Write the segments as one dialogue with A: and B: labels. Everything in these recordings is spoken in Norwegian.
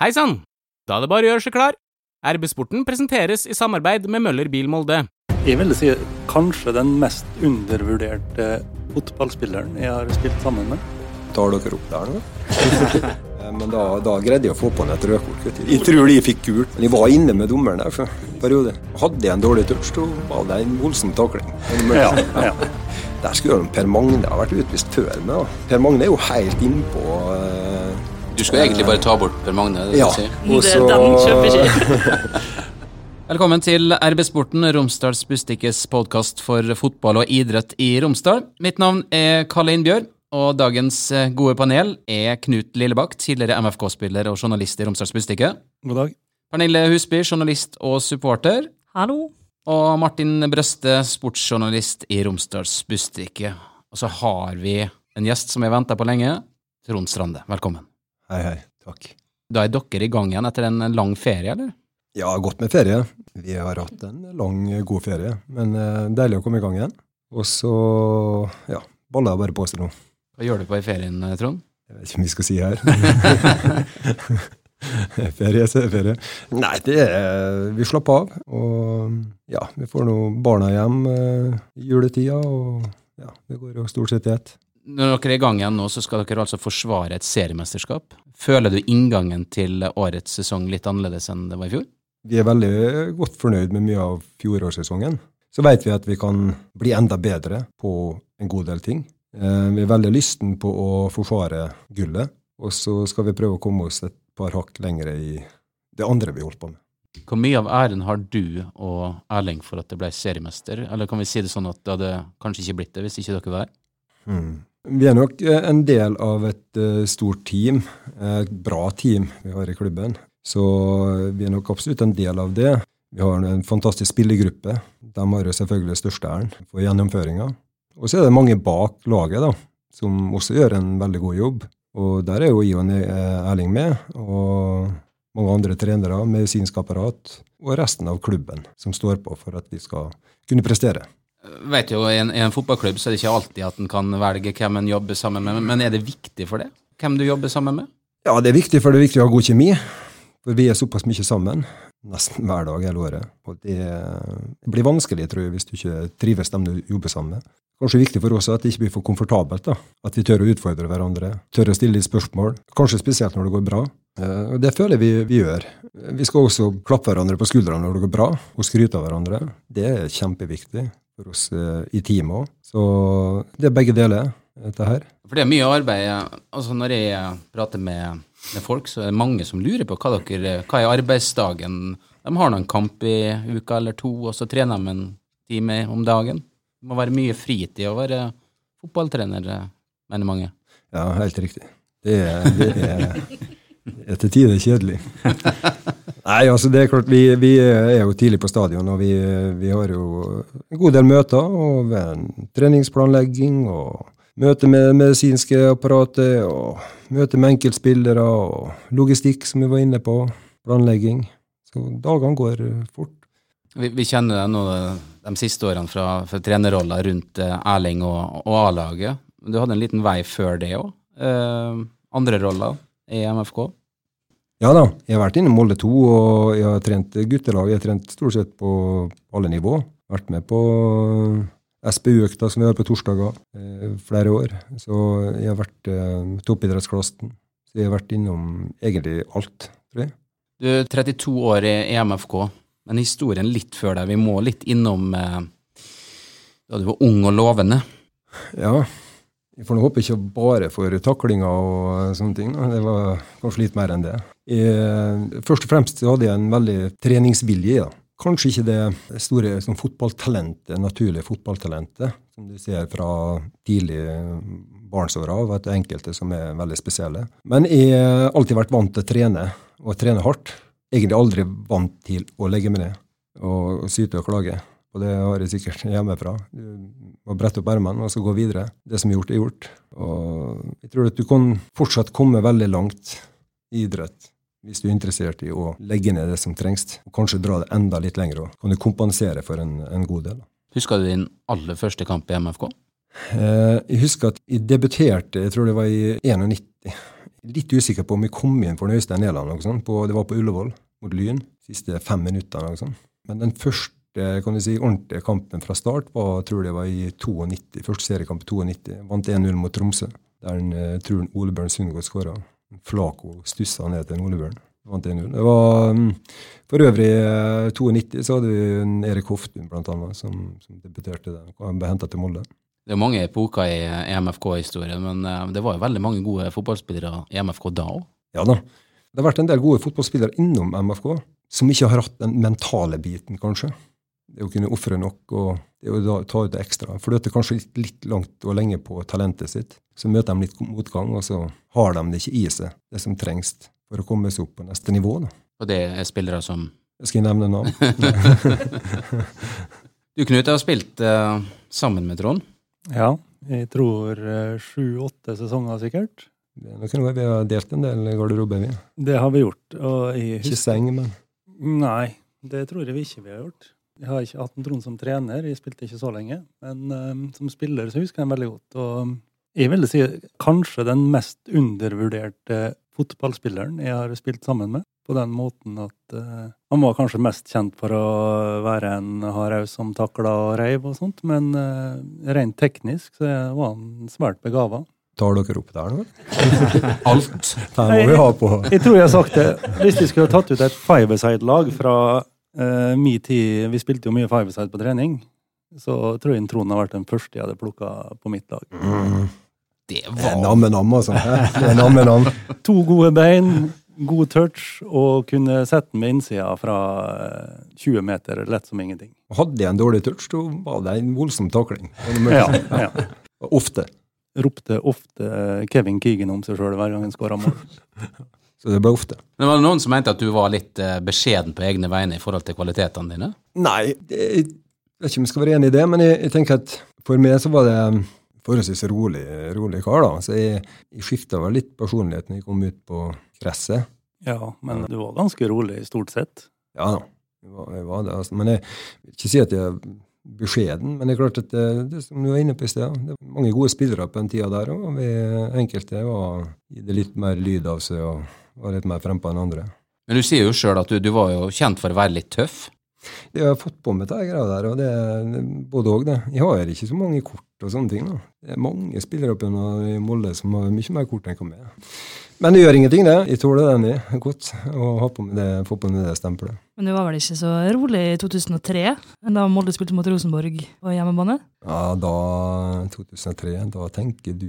A: Hei sann! Da er det bare å gjøre seg klar. RB-sporten presenteres i samarbeid med Møller Bil Molde.
B: Jeg vil si kanskje den mest undervurderte fotballspilleren jeg har spilt sammen med.
C: Tar dere opp der nå? Men da, da, greide jeg å få på ham et rødkort. Jeg tror de fikk gult. Men jeg var inne med dommeren der for en periode. Hadde jeg en dårlig touch, da var det en voldsom takling.
B: Ja, ja.
C: Der skulle Per Magne ha vært utvist før meg. da. Per Magne er jo helt innpå uh,
D: Du skulle egentlig bare ta bort Per Magne? Det,
C: Ja.
D: si.
C: Også...
E: Den kjøper ikke.
A: Velkommen til RB Sporten, Romsdals Bustikkes podkast for fotball og idrett i Romsdal. Mitt navn er Kalle Innbjørg, og dagens eh, gode panel er Knut Lillebakk, tidligere MFK-spiller og journalist i Romsdals Bustikke.
B: God dag.
A: Pernille Husby, journalist og supporter.
E: Hallo.
A: Og Martin Brøste, sportsjournalist i Romsdals Bustikke. Og så har vi en gjest som vi har venta på lenge. Trond Strande, velkommen.
C: Hei, hei. Takk.
A: Da er dere i gang igjen etter en lang ferie, eller?
C: Ja, godt med ferie. Vi har hatt en lang, god ferie. Men eh, deilig å komme i gang igjen. Og så, ja, baller jeg bare på seg nå.
A: Hva gjør du på i ferien, Trond?
C: Jeg vet ikke om vi skal si her. ferie, så er ferie. Nei, det er Vi slapper av. Og ja, vi får nå barna hjem eh, i juletida, og ja, det går jo stort sett i ett.
A: Når dere er i gang igjen nå, så skal dere altså forsvare et seriemesterskap. Føler du inngangen til årets sesong litt annerledes enn det var i fjor?
C: Vi er veldig godt fornøyd med mye av fjorårssesongen. Så vet vi at vi kan bli enda bedre på en god del ting. Eh, Vi er veldig lysten på å forsvare gullet, og så skal vi prøve å komme oss et par hakk lengre i det andre vi holdt på med.
A: Hvor mye av æren har du og Erling for at det ble seriemester? Eller kan vi si det sånn at det hadde kanskje ikke blitt det hvis ikke dere var her?
C: Mm. Vi er nok eh, en del av et eh, stort team, et bra team vi har i klubben. Så vi er nok absolutt en del av det. Vi har en fantastisk spillergruppe. De har jo selvfølgelig største æren for gjennomføringa. Og så er det mange bak laget da, som også gjør en veldig god jobb. Og der er jo Ion eh, Erling med, og mange andre trenere, medisinsk apparat og resten av klubben som står på for at vi skal kunne prestere.
A: Vet jo, i en, I en fotballklubb så er det ikke alltid at en kan velge hvem en jobber sammen med, men er det viktig for det? Hvem du jobber sammen med?
C: Ja, det er viktig, for det er viktig å ha god kjemi. For vi er såpass mye sammen, nesten hver dag hele året. Og det blir vanskelig, tror jeg, hvis du ikke trives dem du jobber sammen med. Kanskje viktig for oss at det ikke blir for komfortabelt. da. At vi tør å utfordre hverandre, tør å stille litt spørsmål. Kanskje spesielt når det går bra. Eh, Og det føler vi, vi gjør. Vi skal også klappe hverandre på skuldrene når det går bra, og skryte av hverandre. Det er kjempeviktig for oss eh, i teamet òg. Så det er begge deler, dette her.
A: For det er mye arbeid. altså Når jeg prater med, med folk, så er det mange som lurer på hva, dere, hva er arbeidsdagen. De har nå en kamp i uka eller to, og så trener de en time om dagen. Det må være mye fritid å være fotballtrener, mener mange.
C: Ja, helt riktig. Det er, det er, det er til tider kjedelig. Nei, altså det er klart, vi, vi er jo tidlig på stadion, og vi, vi har jo en god del møter. Og treningsplanlegging, og møte med medisinske apparatet, og møte med enkeltspillere, og logistikk, som vi var inne på. Planlegging. Så dagene går fort.
A: Vi, vi kjenner deg nå de siste årene fra, fra trenerroller rundt eh, Erling og, og A-laget. Du hadde en liten vei før det òg. Eh, andre roller i MFK.
C: Ja da, jeg har vært inne i Molde 2, og jeg har trent guttelag. Jeg har trent stort sett på alle nivå. Vært med på SPU-økta som vi har på torsdager eh, flere år. Så jeg har vært eh, toppidrettsklassen. Så jeg har vært innom egentlig alt, tror jeg.
A: Du er 32 år i i MFK, men historien litt før deg. Vi må litt innom eh, da du var ung og lovende.
C: Ja, jeg får nå håpe ikke bare for taklinger og sånne ting. Det var kanskje litt mer enn det. Jeg, først og fremst hadde jeg en veldig treningsvilje. da. Kanskje ikke det store sånn fotballtalentet, naturlige fotballtalentet som du ser fra tidlig barnsår av, at det er enkelte som er veldig spesielle. Men jeg har alltid vært vant til å trene, og trene hardt. Egentlig aldri vant til å legge meg ned og syte og klage. Og det har jeg sikkert hjemmefra. Du må brette opp ermene og så gå videre. Det som er gjort, er gjort. Og jeg tror at du kan fortsatt komme veldig langt i idrett hvis du er interessert i å legge ned det som trengs, og kanskje dra det enda litt lenger òg. Kan du kompensere for en, en god del.
A: Husker du din aller første kamp i MFK?
C: Eh, jeg husker at jeg debuterte, jeg tror det var i 91, litt usikker på om jeg kom inn for Øystein Næland. Det var på Ullevål mot Lyn. Siste fem minuttene. Men den første kan du si, ordentlige kampen fra start var, tror det var i 92, første seriekamp i 92. Vant 1-0 mot Tromsø. Der en, jeg tror Ole Bjørn Sundgaard skåra. Flako stussa ned til Ole Bjørn. Vant 1-0. Det var mm, For øvrig, i 92 så hadde vi en Erik Hoftun, blant annet, som, som debuterte der. Han ble henta til Molde.
A: Det er mange epoker i EMFK-historien, men eh, det var jo veldig mange gode fotballspillere i MFK da òg.
C: Ja da. Det har vært en del gode fotballspillere innom MFK som ikke har hatt den mentale biten, kanskje det å kunne ofre nok og det å da ta ut det ekstra. For det er kanskje litt, litt, langt og lenge på talentet sitt. Så møter de litt motgang, og så har de det ikke i seg, det som trengs for å komme seg opp på neste nivå. Da.
A: Og det er spillere som Jeg
C: Skal jeg nevne navn?
A: du, Knut, har spilt uh, sammen med Trond?
B: Ja, jeg tror uh, sju-åtte sesonger sikkert.
C: Det er noe vi har delt en del garderober, vi.
B: Det har vi gjort. Og jeg
C: husker... Ikke seng, men
B: Nei, det tror jeg vi ikke vi har gjort. Jeg har ikke hatt en Trond som trener, jeg spilte ikke så lenge. Men um, som spiller så husker jeg ham veldig godt. Og jeg vil si kanskje den mest undervurderte fotballspilleren jeg har spilt sammen med. På den måten at uh, han var kanskje mest kjent for å være en hardhaus som takla og reiv og sånt, men uh, rent teknisk så var han svært begava.
C: Tar dere opp der nå?
A: Alt.
C: Der må vi ha på.
B: Jeg, jeg tror jeg har sagt det. Hvis vi skulle tatt ut et five-a-side-lag fra Uh, min tid, Vi spilte jo mye five-side på trening, så tror jeg Trond har vært den første jeg hadde plukka på mitt lag. Mm.
A: Det var
C: Namme-nam, altså. Namme-nam.
B: to gode bein, god touch, og kunne sette den med innsida fra 20 eh, meter lett som ingenting.
C: Hadde jeg en dårlig touch, da var det en voldsom takling.
B: Ja, ja.
C: Ofte.
B: Ropte ofte Kevin Keegan om seg sjøl hver gang han skåra mål.
C: Så det ble ofte.
A: Men Var det noen som mente at du var litt eh, beskjeden på egne vegne i forhold til kvalitetene dine?
C: Nei, jeg vet ikke om jeg skal være enig i det, men jeg, jeg tenker at for meg så var det forholdsvis rolig, rolig kar. da. Så jeg, jeg skifta vel litt personlighet når jeg kom ut på gresset.
B: Ja, men du var ganske rolig stort sett?
C: Ja da, jeg var, jeg var det. Altså. Men jeg vil ikke si at jeg er beskjeden, men det er klart at det, det som du var inne på i sted, det var mange gode spillere på den tida der òg. Enkelte var gi det litt mer lyd av seg. og var litt mer frempå enn andre.
A: Men du sier jo sjøl at du, du, var jo kjent for å være litt tøff?
C: Jeg har fått på meg det greia der, og det er både òg, det. Jeg har ikke så mange kort og sånne ting. da. Det er mange spillere oppe i Molde som har mye mer kort enn hva kan har. Men det gjør ingenting, det. Jeg tåler den jeg godt å har på meg det, på meg det stempelet.
F: Men du var vel ikke så rolig i 2003, da Molde spilte mot Rosenborg på hjemmebane?
C: Ja, da 2003. Da tenker du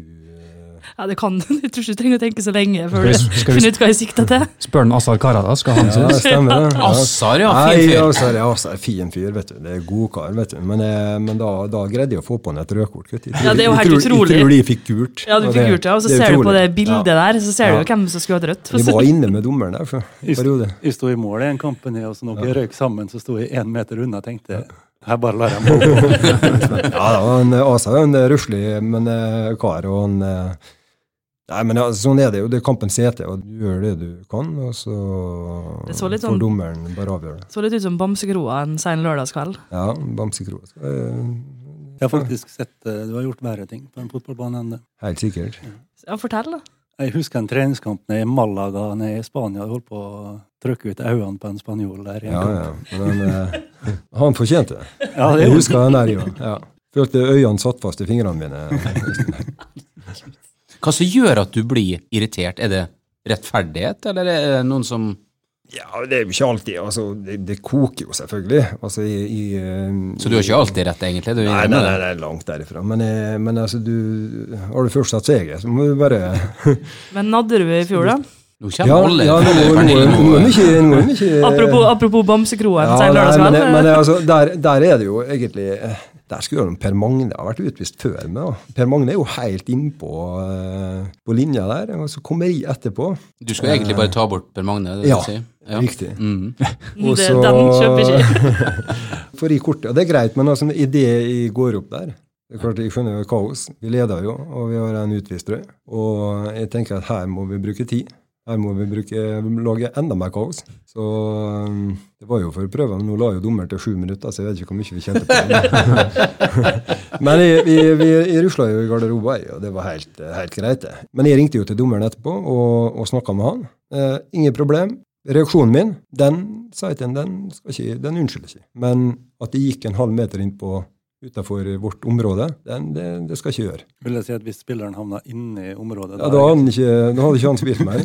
F: ja, det kan du. Jeg tror ikke du trenger å tenke så lenge før du finner ut hva jeg sikter til.
G: Spør han Assar Kara, Skal han
C: ja, stemmer det.
A: Assar, ja. Fin fyr.
C: Nei, Assar, ja, Asar, fin fyr, vet du. Det er god kar, vet du. Men, eh, men da, da, greide jeg å få på han et rødkort.
F: Ja, det er jo helt
C: jeg
F: utrolig.
C: Jeg tror de fikk gult.
F: Ja, du fikk gult, ja. Og så ser du på det bildet der, så ser du jo hvem som skulle hatt rødt.
C: Vi var inne med dommeren der for periode.
B: Jeg sto i mål i en kampen, og så noen røyk sammen, så sto jeg én meter unna og tenkte jeg bare lar ham gå.
C: ja, da, han, Asa er en ruslig men, uh, kar, og han uh, Nei, men ja, sånn er det jo. Det er kampens hete, og du gjør det du kan, og så, så får sånn, dommeren bare avgjøre det.
F: Så litt ut som Bamsekroa en sen lørdagskveld.
C: Ja, Bamsekroa.
B: Jeg har faktisk sett uh, du har gjort verre ting på en fotballbane enn det.
C: Helt sikkert.
F: Ja, fortell, da.
B: Jeg husker en treningskamp nede i Malaga nede i Spania. Jeg holdt på å trykke ut øynene på en spanjol der.
C: Ja, ja. Men eh, han fortjente det.
B: Ja, det
C: jeg husker den der, ja. Følte øynene satt fast i fingrene mine.
A: Hva som gjør at du blir irritert? Er det rettferdighet, eller er det noen som
C: ja, det er jo ikke alltid. altså, Det, det koker jo selvfølgelig. altså i, i
A: uh, Så du har ikke alltid rett, egentlig? Du
C: nei, nei, nei, nei, langt derifra. Men, uh, men altså, du har du først satt seg, så må du bare
F: Men nadde du i fjor, da?
A: Nå kommer ja, alle ja,
C: noe, noe, nå, ikke,
F: Apropos, apropos Bamsekroen.
C: Ja, men, men altså, der, der, er det jo egentlig eh, der skulle jo Per Magne ha vært utvist før meg. Per Magne er jo helt innpå uh, på linja der, og så kommer jeg etterpå.
A: Du skulle egentlig bare ta bort Per Magne?
C: Det ja, si. ja, riktig. Mm.
F: og så Den kjøper ikke.
C: får jeg kortet. Og det er greit, men altså, idet jeg går opp der det er klart, Jeg skjønner jo kaos. Vi leder jo, og vi har en utvist, tror. Og jeg tenker at her må vi bruke tid. Her må vi bruke, lage enda mer kaos. Så um, det var jo for å prøve. Nå la jo dommer til sju minutter, så jeg vet ikke hvor mye vi kjente på det. Men jeg, vi, vi, rusla jo i garderoben, og det var helt, helt greit. det. Men jeg ringte jo til dommeren etterpå og, og snakka med han. Eh, ingen problem. Reaksjonen min, den sa jeg til ham, den, den unnskylder ikke. Men at det gikk en halv meter innpå utenfor vårt område, den, det, det skal ikke gjøre.
B: Vil jeg si at Hvis spilleren havna inne i området
C: Ja, da, hadde han ikke, da hadde ikke han spilt mer.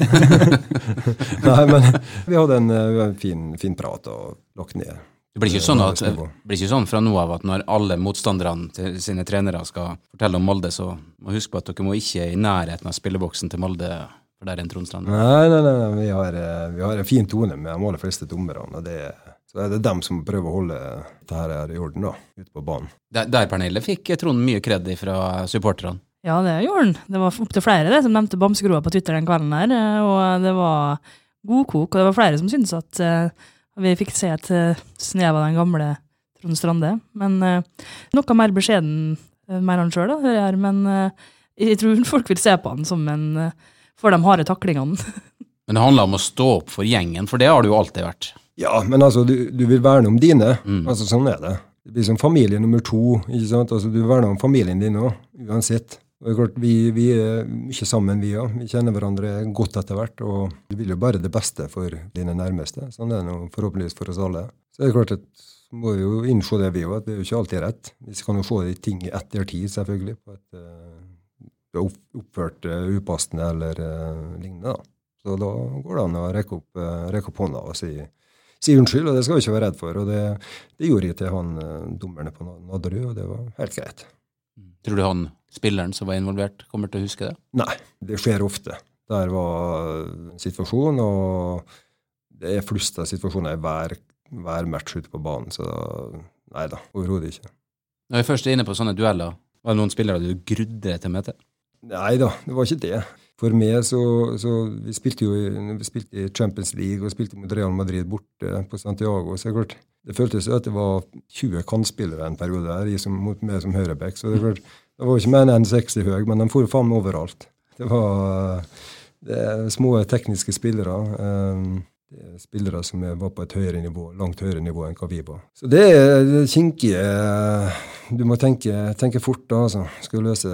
C: Nei, men vi hadde en, eh, en fin, fin prat og lagt ned.
A: Det blir ikke, sånn at, blir ikke sånn fra nå av at når alle motstanderne til sine trenere skal fortelle om Molde, så må huske på at dere må ikke i nærheten av spilleboksen til Molde, for der er en Trond
C: Nei, nei, nei, nei. Vi, har, eh, vi har en fin tone med de aller fleste dommerne. og det, Så er det dem som prøver å holde dette her i orden da, ute på banen.
A: Der, der Pernille, fikk Trond mye kred fra supporterne.
F: Ja, det gjorde han. Det var opptil flere det, som nevnte Bamsegroa på Twitter den kvelden her, eh, og det var godkok, og det var flere som syntes at uh, vi fikk se et eh, snev av den gamle Trond Strande. Men uh, noe mer beskjeden uh, mer han sjøl, hører jeg her. Men eh, jeg tror folk vil se på han som en eh, for de harde taklingene.
A: Men det handler om å stå opp for gjengen, for det har du jo alltid vært.
C: Ja, men altså, du, du vil verne om dine.
A: Mm.
C: Altså, Sånn er det. Det blir som familie nummer to. ikke sant? Altså, Du verner om familien din òg, uansett. Og det er klart, vi, vi er mye sammen, vi òg. Vi kjenner hverandre godt etter hvert. Og du vil jo bare det beste for dine nærmeste. Sånn er det nå forhåpentligvis for oss alle. Så det er klart at vi må jo innse det, vi òg, at det er jo ikke alltid rett. Vi kan jo få de ting i ettertid, selvfølgelig. på at uh, du har oppført upassende eller uh, lignende. da. Så da går det an å rekke opp, uh, rekke opp hånda og si, si unnskyld, og det skal vi ikke være redd for. Og det, det gjorde jeg til han uh, dommerne på Nadderud, og det var helt greit.
A: Tror du han spilleren som var involvert, kommer til å huske det?
C: Nei, det skjer ofte. Der var en situasjon, og det er flust av situasjoner i hver, hver match ute på banen, så nei da, overhodet ikke.
A: Når vi først er inne på sånne dueller, var det noen spillere du grudde deg til å møte?
C: Nei da, det var ikke det. For meg så, så Vi spilte jo vi spilte i Champions League og spilte mot Real Madrid borte på Santiago. så det er klart, Det føltes jo at det var 20 kantspillere en periode der, som, mot meg som høyreback. Så det er klart, det var ikke mer enn 60 høy, men de for faen meg overalt. Det var det er små tekniske spillere. eh, Det er spillere som var på et høyere nivå, langt høyere nivå enn hva vi var. Så det er kinkige Du må tenke, tenke fort da, altså. Skal løse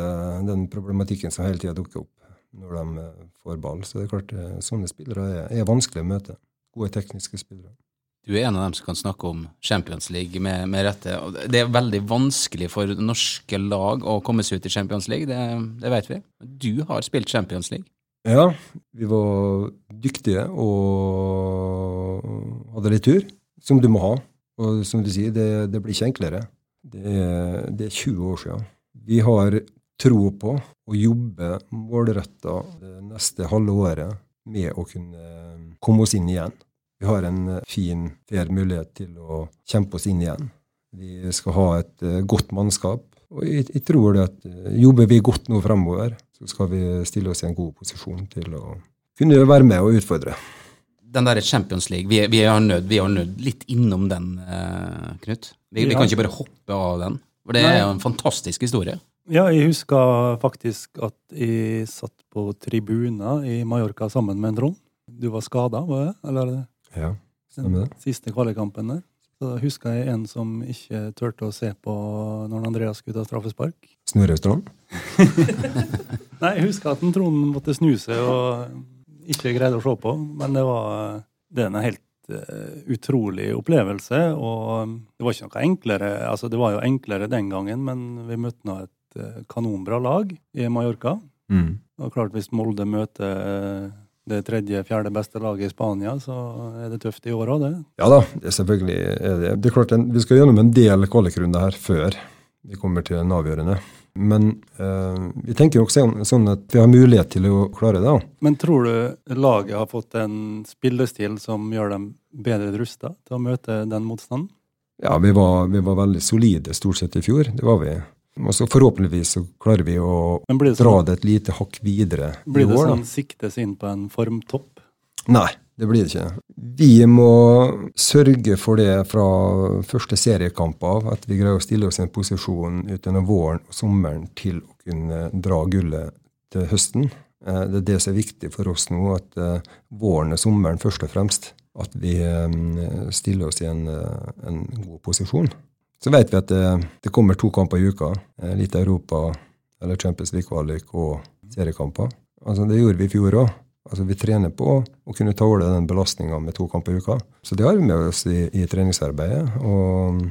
C: den problematikken som hele tida dukker opp når de eh, får ball. Så det er klart, eh, sånne spillere er, er vanskelig å møte. Gode tekniske spillere.
A: Du er en av dem som kan snakke om Champions League med, med rette. Det er veldig vanskelig for norske lag å komme seg ut i Champions League, det, det vet vi. Du har spilt Champions League.
C: Ja, vi var dyktige og hadde litt tur, som du må ha. Og som du sier, det, det blir ikke enklere. Det det er 20 år siden. Vi har tro på å jobbe målretta det neste halve året med å kunne komme oss inn igjen. Vi har en fin, fair mulighet til å kjempe oss inn igjen. Vi skal ha et godt mannskap. Og jeg, jeg tror det at eh, jobber vi godt nå fremover, så skal vi stille oss i en god posisjon til å kunne være med og utfordre.
A: Den der Champions League, vi, har vi nødt vi er litt innom den, eh, Knut. Vi, vi kan ikke bare hoppe av den. For det er jo en fantastisk historie.
B: Ja, jeg husker faktisk at jeg satt på tribuner i Mallorca sammen med en Trond. Du var skada, var det? Eller
C: Ja,
B: den
C: stemmer det.
B: siste kvalikkampen der. Så da husker jeg en som ikke turte å se på når Andreas skulle ta straffespark.
C: Snorre Strand?
B: Nei, jeg husker at Trond måtte snu seg og ikke greide å se på, men det var det er en helt eh, utrolig opplevelse, og det var ikke noe enklere. Altså, det var jo enklere den gangen, men vi møtte nå et eh, kanonbra lag i Mallorca.
C: Mm.
B: Og klart, hvis Molde møter eh, det tredje-fjerde beste laget i Spania, så er det tøft i år òg, det.
C: Ja da, det selvfølgelig er det. Det er klart, Vi skal gjennom en del kvalikrunder her før vi kommer til den avgjørende. Men eh, vi tenker jo også sånn, sånn at vi har mulighet til å klare det. da.
B: Men tror du laget har fått en spillestil som gjør dem bedre rusta til å møte den motstanden?
C: Ja, vi var, vi var veldig solide stort sett i fjor. Det var vi. Og så forhåpentligvis så klarer vi å
B: det
C: dra
B: sånn,
C: det et lite hakk videre
B: blir det
C: år.
B: sånn siktes inn på en formtopp?
C: Nei, det blir det ikke. Vi må sørge for det fra første seriekamp av, at vi greier å stille oss i en posisjon utover våren og sommeren til å kunne dra gullet til høsten. Eh, Det er det som er viktig for oss nå, at eh, våren og sommeren først og fremst. At vi eh, stiller oss i en, en god posisjon. Så vet vi at det, det kommer to kamper i uka. eh, Litt Europa eller Champions League-kvalik og seriekamper. Altså, det gjorde vi i fjor òg. Altså, vi trener på å kunne tåle den belastninga med to kamper i uka. Så det har vi med oss i, i treningsarbeidet. Og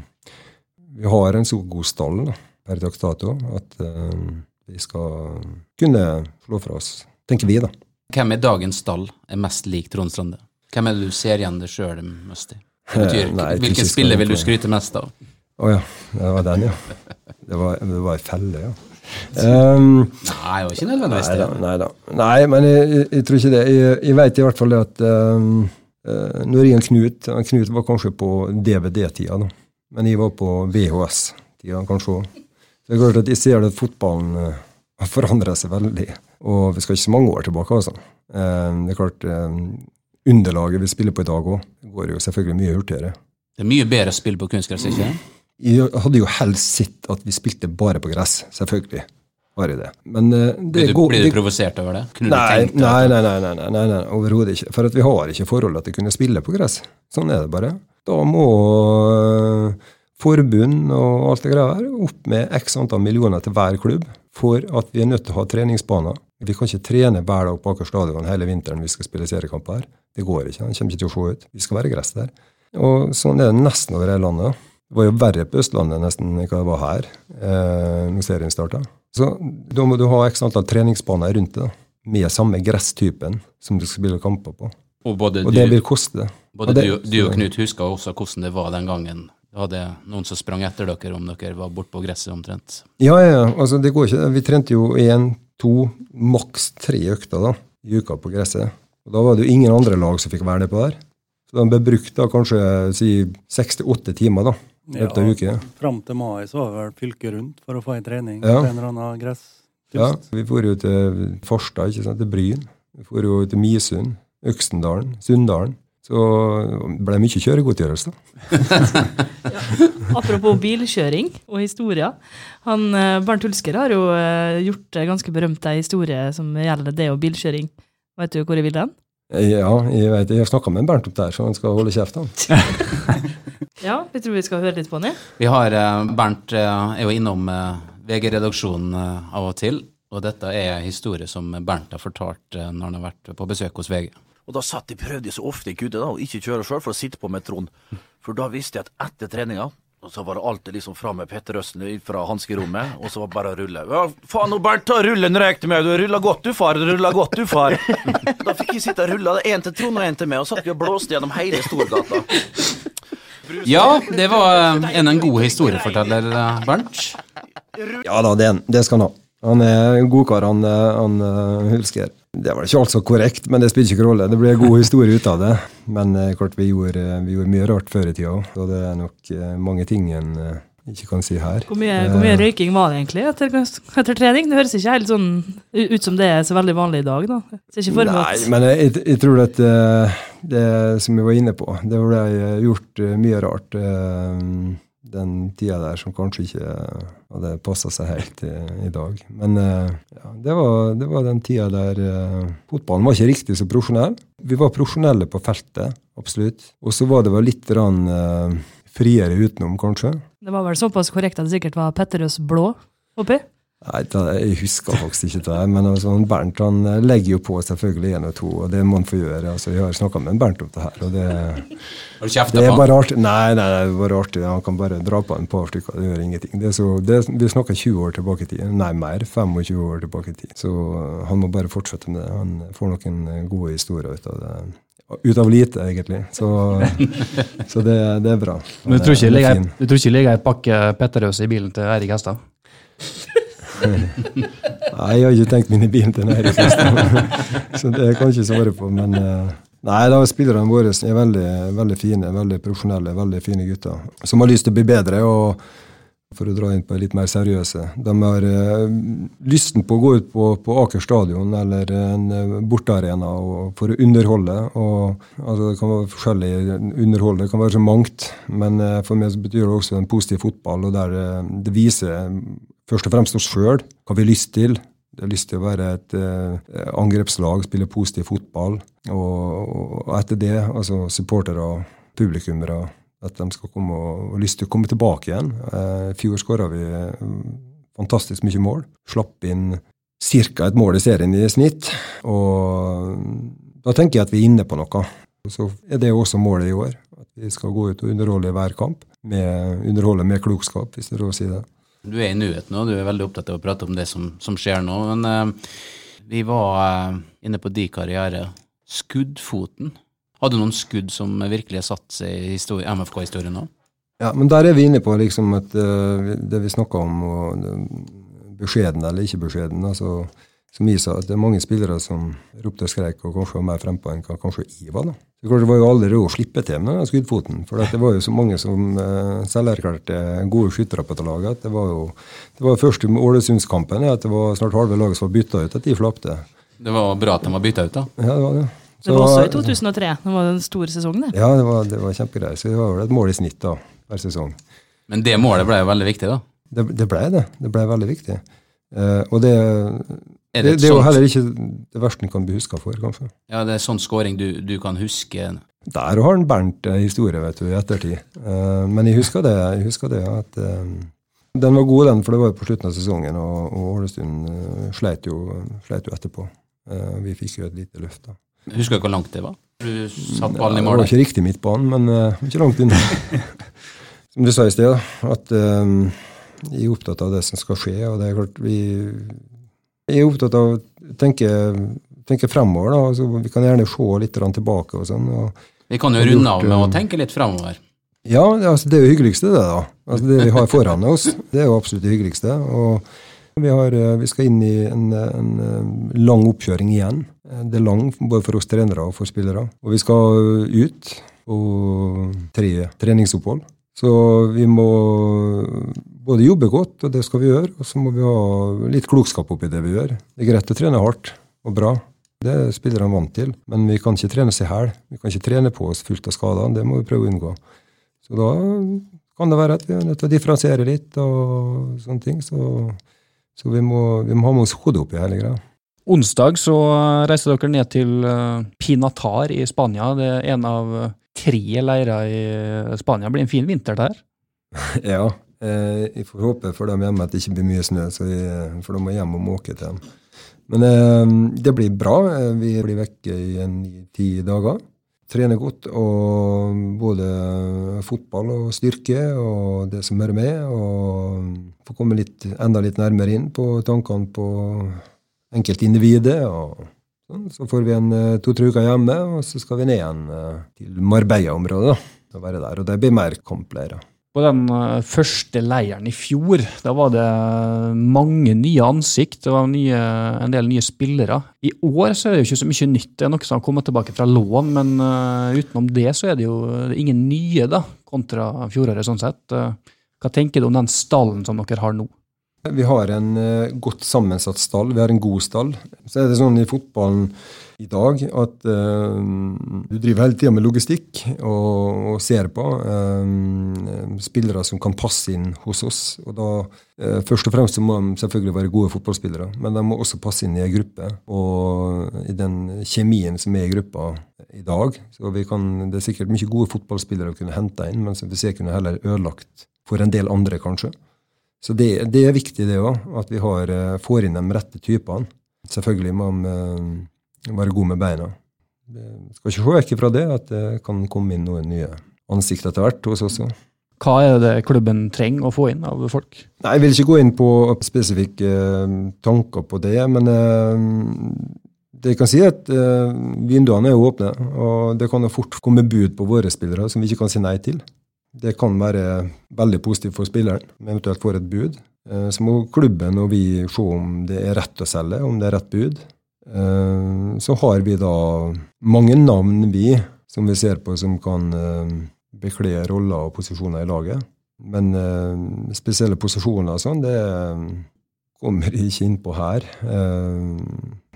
C: vi har en så god stall da, per dags dato at uh, vi skal kunne slå fra oss, tenker vi, da.
A: Hvem i dagens stall er mest lik Trond Strande? Hvem er det du ser igjen deg sjøl mest i? Det betyr,
C: Eh, nei, jeg tror ikke
A: hvilken spiller vil du skryte mest av?
C: Å ja, det var den, ja. Det var, det var ei felle, ja. Um,
A: Nei, det var ikke nødvendigvis det.
C: Nei, da. nei men jeg, jeg, tror ikke det. Jeg, jeg vet i hvert fall det at um, uh, når jeg og Knut Knut var kanskje på DVD-tida, da. Men jeg var på VHS-tida, kanskje òg. Det er klart at jeg ser at fotballen uh, har forandra seg veldig. Og vi skal ikke så mange år tilbake, altså. Um, det er klart Underlaget vi spiller på i dag òg, går jo selvfølgelig mye hurtigere.
A: Det er mye bedre å spille på kunstgress, ikke
C: Jeg hadde jo helst sett at vi spilte bare på gress, selvfølgelig. Var det. Men uh, det
A: du,
C: går
A: blir du provosert over det?
C: Nei,
A: deg
C: nei, nei, nei, nei, nei, nei, overhodet ikke. For vi har ikke forhold til å kunne spille på gress. Sånn er det bare. Da må øh, forbund og alt det greia her opp med x antall millioner til hver klubb for at vi er nødt til å ha treningsbaner. Vi kan ikke trene hver dag på Aker stadion hele vinteren vi skal spille seriekamper her. Det går ikke. Det kommer ikke til å se ut. Vi skal være gress der. Og sånn er det nesten over hele landet. Det var jo verre på Østlandet nesten enn hva det var her eh, når serien starta. Så da må du ha x antall treningsbaner rundt det, med samme gresstypen som du skal spille kamper på.
A: Og både,
C: Og det
A: du,
C: vil koste.
A: både
C: og det-
A: du, du og Knut husker også hvordan det var den gangen. Da hadde noen som sprang etter dere om dere var borte på gresset omtrent.
C: Ja, ja, altså det går ikke. Vi trente jo én, to, maks tre økter da, i uka på gresset. Og Da var det jo ingen andre lag som fikk være nedpå der. Så de ble brukt da kanskje si seks til åtte timer da, løpet av
B: Ja.
C: uke.
B: Fram til mai så var det vel fylket rundt for å få en trening
C: Ja.
B: en eller annen gress.
C: Ja, vi for jo til Farstad, ikke sant, til Bryn. Vi for jo til Misund, Øksendalen, Sunndalen. Så det ble mye kjøregodtgjørelse. da.
F: Apropos bilkjøring og historier. Han, eh, Bernt Hulsker har jo eh, gjort eh, ganske berømt ei historie som gjelder det og bilkjøring. Vet du hvor jeg vil den?
C: Ja, jeg vet, jeg har snakka med Bernt opp der, så han skal holde kjeft.
F: Ja, vi tror vi skal høre litt på han.
A: Vi har eh, Bernt eh, er jo innom eh, VG-redaksjonen av og til. Og dette er en historie som Bernt har fortalt når han har vært på besøk hos VG.
E: Og da satt jeg prøvde så ofte jeg kunne da, å ikke kjøre sjøl for å sitte på med Trond. For da visste jeg at etter treninga og så var det alltid liksom fram med Petter Østen fra hanskerommet, og så var det bare å rulle. Ja, faen, Bernt, ta rullen til med, du rulla godt du, far, du rulla godt du, far. Da fikk jeg sitte og rulle, én til Trond og én til meg, og satt vi og blåste gjennom hele Storgata.
A: Ja, det var eh, en, en god historieforteller, eh, Bernt.
C: Ja da, det, det skal han ha. Han er en godkar, han, eh, han Hulsker. Det var ikke alt så korrekt, men det spiller ikke rolle. Det ble en god historie ut av det. Men eh, klart vi gjorde, vi gjorde mye rart før i tida òg, og det er nok eh, mange ting en eh, ikke kan si her.
F: Hvor mye, hvor mye røyking var det egentlig etter, etter trening? Det høres ikke helt sånn ut som det er så veldig vanlig i dag, da.
C: Nei, men jeg, jeg, tror at eh, det som vi var inne på, det ble gjort eh, mye rart eh, den tida der som kanskje ikke hadde passa seg helt i, i dag. Men eh, ja, det, var, det var den tida der uh, fotballen var ikke riktig så profesjonell. Vi var profesjonelle på feltet, absolutt. Og så var det vel litt rann, uh, friere utenom, kanskje.
F: det var vel såpass korrekt at det sikkert var Petterøes blå oppi?
C: Nei, da, Jeg husker faktisk ikke det, men altså, Bernt han eh, legger jo på selvfølgelig én og to, og det må han få gjøre. altså Jeg har snakka med Bernt om det her, og det,
A: Har du kjefta
C: det er bare artig. Nei, nei, det er bare artig. Han kan bare dra på en par stykker, det gjør ingenting. Det er så, det, vi snakker 20 år tilbake i tid. Nei, mer. 25 år tilbake i tid. Så uh, han må bare fortsette med det. Han får noen uh, gode historier ut av det. Ut av lite, egentlig. Så, så det, det er bra.
G: Men du tror ikke det ligger ei pakke Petterøes i bilen til Eirik Hestad?
C: Nei, jeg har ikke tenkt min i bilen til nære så det kan jeg ikke svare på. Men eh, nei, da spillerne våre er veldig, veldig fine, veldig profesjonelle, veldig fine gutter. Som har lyst til å bli bedre. og for å dra inn på litt mer seriøse. De har eh, lysten på å gå ut på, på Aker stadion eller en eh, bortearena for å underholde. Og, altså, det kan være forskjellig underhold, det kan være så mangt. Men eh, for meg betyr det også en positiv fotball, og der eh, det viser først og fremst oss sjøl hva vi har lyst til. Det har lyst til å være et eh, angrepslag, spille positiv fotball. Og, og etter det, altså supportere og publikummere, at de skal komme og, og lyst til å komme tilbake igjen. Eh, I fjor skåra vi eh, fantastisk mye mål. Slapp inn ca. et mål i serien i snitt. Og da tenker jeg at vi er inne på noe. Så er det også målet i år. At vi skal gå ut og underholde hver kamp. Med, underholde med klokskap, hvis det er lov å si det.
A: Du er i nuet nå, du er veldig opptatt av å prate om det som, som skjer nå. Men uh, vi var uh, inne på din karriere. Skuddfoten. Hadde du noen skudd som virkelig har satt seg i MFK-historien nå?
C: Ja, men der er vi inne på liksom at uh, det vi snakka om, og, beskjeden eller ikke beskjeden. altså som viser at det er mange spillere som ropte og skrek og kanskje var mer frempå enn hva kanskje jeg var. da. Så klart Det var jo aldri å slippe til med skuddfoten. For det var jo så mange som uh, selverklærte gode skyttere på dette laget. at Det var jo det var først i Ålesundskampen at det var snart halve laget som var bytta ut, at de flapte. det.
A: Det var bra at de var bytta ut, da.
C: Ja, det var det.
F: Det var også i 2003. Det var den store sesongen, det.
C: Ja, det var, det var kjempegreier. Så det var vel et mål i snitt da, hver sesong.
A: Men det målet ble jo veldig viktig, da.
C: Det, det ble det. Det ble veldig viktig. Uh, og det
A: Er
C: det,
A: det,
C: det er jo heller ikke det verste en kan bli huska for, kanskje.
A: Ja, det er sånn scoring du, du kan huske.
C: Der har han Bernt en historie vet du, i ettertid. Uh, men jeg husker det, jeg husker det at uh, den var god, den, for det var jo på slutten av sesongen, og, og Ålesund uh, sleit, jo, sleit jo etterpå. Vi fikk jo et lite løft da.
A: Husker du hvor langt det var? Du satt ballen i mål?
C: det var ikke riktig midtbanen, men ikke langt unna. som du sa i sted, at jeg er opptatt av det som skal skje, og det er klart vi Jeg er opptatt av å tenke, tenke fremover, da. Altså, vi kan gjerne se litt tilbake og sånn. og
A: Vi kan jo runde av med å
C: eh,
A: tenke litt fremover.
C: Ja, altså, det er jo hyggeligste, det, da. Altså, det vi har foran oss, det er jo absolutt det hyggeligste. Og vi, har, eh, vi skal inn i en, en eh, lang oppkjøring igjen. Det er lang både for oss trenere og for spillere. Og vi skal ut på tre treningsopphold. Så vi må både jobbe godt, og det skal vi gjøre, og så må vi ha litt klokskap oppi det vi gjør. Det er greit å trene hardt og bra. Det er spillerne vant til, men vi kan ikke trene oss i hæl. Vi kan ikke trene på oss fullt av skader. Det må vi prøve å unngå. Så da kan det være at vi er nødt til å differensiere litt og sånne ting. Så, så vi, må, vi må ha med oss hodet oppi hele greia.
G: Onsdag så reiser dere ned til eh, Pinatar i Spania. Det er en av eh, tre leirer i Spania. Det blir en fin vinter der.
C: Ja. Eh, jeg får håpe for dem hjemme at det ikke blir mye snø, jeg, for de må hjem og måke til dem. Men eh, det blir bra. Eh, Vi blir vekke i ni-ti dager. Trener godt, og både fotball og styrke og det som hører med. Og får komme litt, enda litt nærmere inn på tankene på enkeltindividet. og sånn. Så får vi en eh, to-tre uker hjemme, og så skal vi ned igjen eh, til Marbella-området. og være der, og det blir mer kampleirer.
G: På den eh, første leiren i fjor, da var det mange nye ansikt. Var nye, en del nye spillere. I år så er det jo ikke så mye nytt. Det er noe som har kommet tilbake fra lån, men utenom det så er det jo ingen nye, da, kontra fjoråret, sånn sett. Hva tenker du om den stallen som dere har nå?
C: Vi har en eh, godt sammensatt stall, vi har en god stall. Så er det sånn i fotballen i dag at eh, du driver hele tida med logistikk og, og ser på eh, spillere som kan passe inn hos oss. Og da uh, Først og fremst så må de selvfølgelig være gode fotballspillere, men de må også passe inn i ei gruppe. Og i den kjemien som er i gruppa i dag, så kan, det er sikkert mye gode fotballspillere å kunne hente inn, men som vi ser kunne heller ødelagt for en del andre, kanskje. Så det, det er viktig, det òg, at vi har, eh, får inn de rette typene. Selvfølgelig må de eh, være gode med beina. Vi skal ikke se vekk fra det, at det kan komme inn noen nye ansikter etter hvert hos oss òg.
G: Hva er det klubben trenger å få inn av folk?
C: Nei, Jeg vil ikke gå inn på spesifikke eh, tanker på det, men det jeg kan si er at vinduene er åpne, og det kan fort komme bud på våre spillere som vi ikke kan si nei til. Det kan være veldig positivt for spilleren, men eventuelt får et bud. Eh, Så må klubben og vi se om det er rett å selge, om det er rett bud. Eh, Så har vi da mange navn, vi, som vi ser på som kan eh, bekle roller og posisjoner i laget. Men spesielle posisjoner og sånn, det kommer jeg ikke inn på her.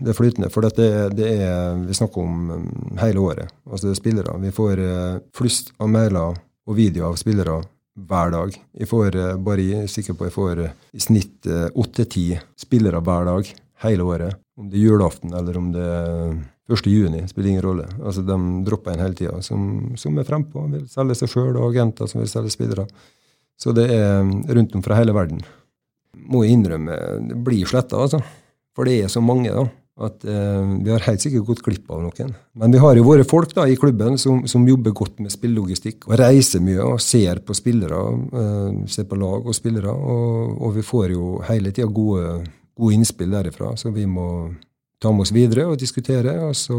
C: Det er flytende, for dette, er- det er, vi snakker om hele året. Altså det er spillere. Vi får flust av mailer og videoer av spillere hver dag. Jeg får, eh, bare jeg er sikker på jeg får eh, i snitt åtte-ti spillere hver dag hele året. Om det er julaften eller om det er 1. juni, spiller ingen rolle. Altså, De dropper en hele tida, som, som er frempå. Vil selge seg sjøl, og agenter som vil selge spillere. Så det er rundt om fra hele verden. Må jeg innrømme, det blir sletta, altså. For det er så mange, da. At eh, Vi har helt sikkert gått glipp av noen. Men vi har jo våre folk da i klubben som, som jobber godt med spillelogistikk. Og reiser mye og ser på spillere. Eh, ser på lag og spillere. Og, og vi får jo hele tida gode, gode innspill derifra, så vi må ta med oss videre og diskutere. Og så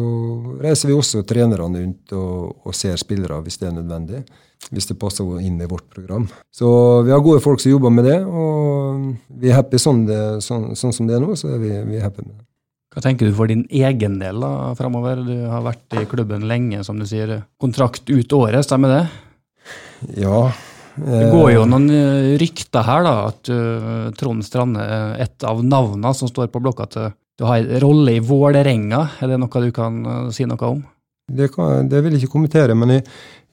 C: reiser vi også trenerne rundt og, og ser spillere hvis det er nødvendig. Hvis det passer inn i vårt program. Så vi har gode folk som jobber med det, og vi er happy sånn, det, sånn, sånn som det er nå. så er vi, vi happy med det.
G: Hva tenker du for din egen del da, framover? Du har vært i klubben lenge, som du sier. Kontrakt ut året, stemmer det?
C: Ja.
G: Det går jo noen eh, rykter her, da, at uh, Trond Strande er et av navnene som står på blokka til du har en rolle i Vålerenga. Er det noe du kan uh, si noe om?
C: Det, kan, det, vil jeg ikke kommentere, men jeg,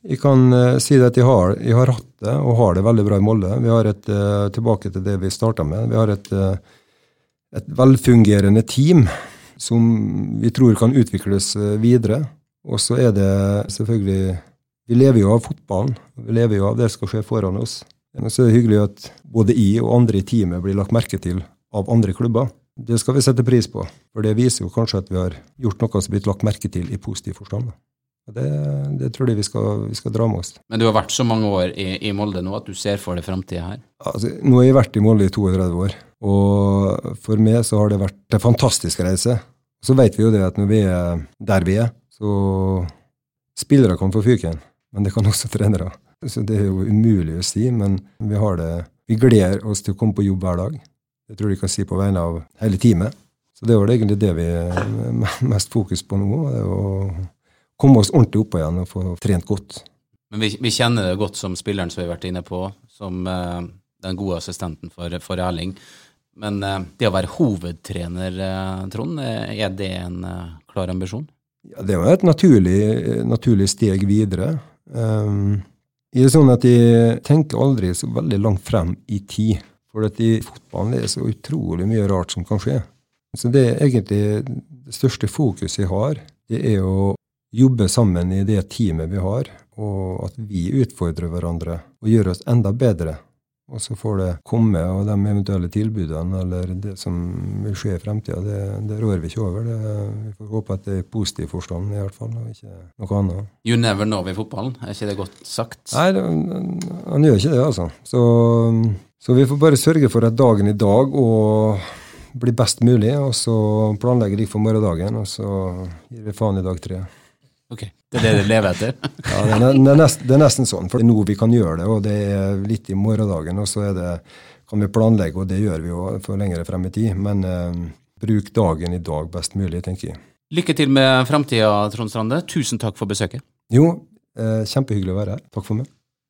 C: jeg kan uh, si at jeg har, jeg har, hatt det, og har det veldig bra i Molde. Vi har et, Tilbake til det vi starta med. Vi har et, et velfungerende team som vi tror kan utvikles eh, videre. Og så er det selvfølgelig Vi lever jo av fotballen. Vi lever jo av det som skal skje foran oss. Men så er det hyggelig at både jeg og andre i teamet blir lagt merke til av andre klubber. Det skal vi sette pris på, for det viser jo kanskje at vi har gjort noe som har blitt lagt merke til i positiv forstand. Det, det, tror jeg vi skal, vi skal, dra med oss.
A: Men du har vært så mange år i, i Molde nå at du ser for deg framtida her?
C: Altså, nå har jeg vært i Molde i 32 år, og for meg så har det vært en fantastisk reise. Så vet vi jo det at når vi er der vi er, så Spillere kan få fyken, men det kan også trenere. Så det er jo umulig å si, men vi har det Vi gleder oss til å komme på jobb hver dag. Det tror jeg kan si på vegne av hele teamet. Så det var det egentlig det vi er mest fokus på nå. det Å komme oss ordentlig opp igjen og få trent godt.
A: Men vi, vi, kjenner det godt som spilleren som vi har vært inne på, som eh, den gode assistenten for, for Erling. Men eh, det å være hovedtrener, eh, Trond, eh, er det en uh, klar ambisjon?
C: Ja, det var et naturlig, naturlig steg videre. Um, jeg er sånn at jeg tenker aldri så veldig langt frem i tid. For i fotballen det er så utrolig mye rart som kan skje. Så det er egentlig det største fokuset jeg har, det er å jobbe sammen i det teamet vi har, og at vi utfordrer hverandre og gjør oss enda bedre og så får det komme, og de eventuelle tilbudene eller det som vil skje i fremtida, det, det, rår vi ikke over. Det, vi får håpe at det er i positiv forstand, i hvert fall, og ikke noe annet.
A: You never know i fotballen, er ikke det godt sagt?
C: Nei, det, han gjør ikke det, altså. Så, så, vi får bare sørge for at dagen i dag og blir best mulig, og så planlegger de for morgendagen, og så gir vi faen i dag tre.
A: Ok, Det er det dere lever etter?
C: ja, det er, det, er nesten, det er, nesten, sånn. For det er nå vi kan gjøre det, og det er litt i morgendagen. Og så det, kan vi planlegge, og det gjør vi jo for lengre frem i tid. Men eh, bruk dagen i dag best mulig, tenker jeg.
A: Lykke til med framtida, Trond Strande. Tusen takk for besøket.
C: Jo, eh, kjempehyggelig å være her. Takk for meg.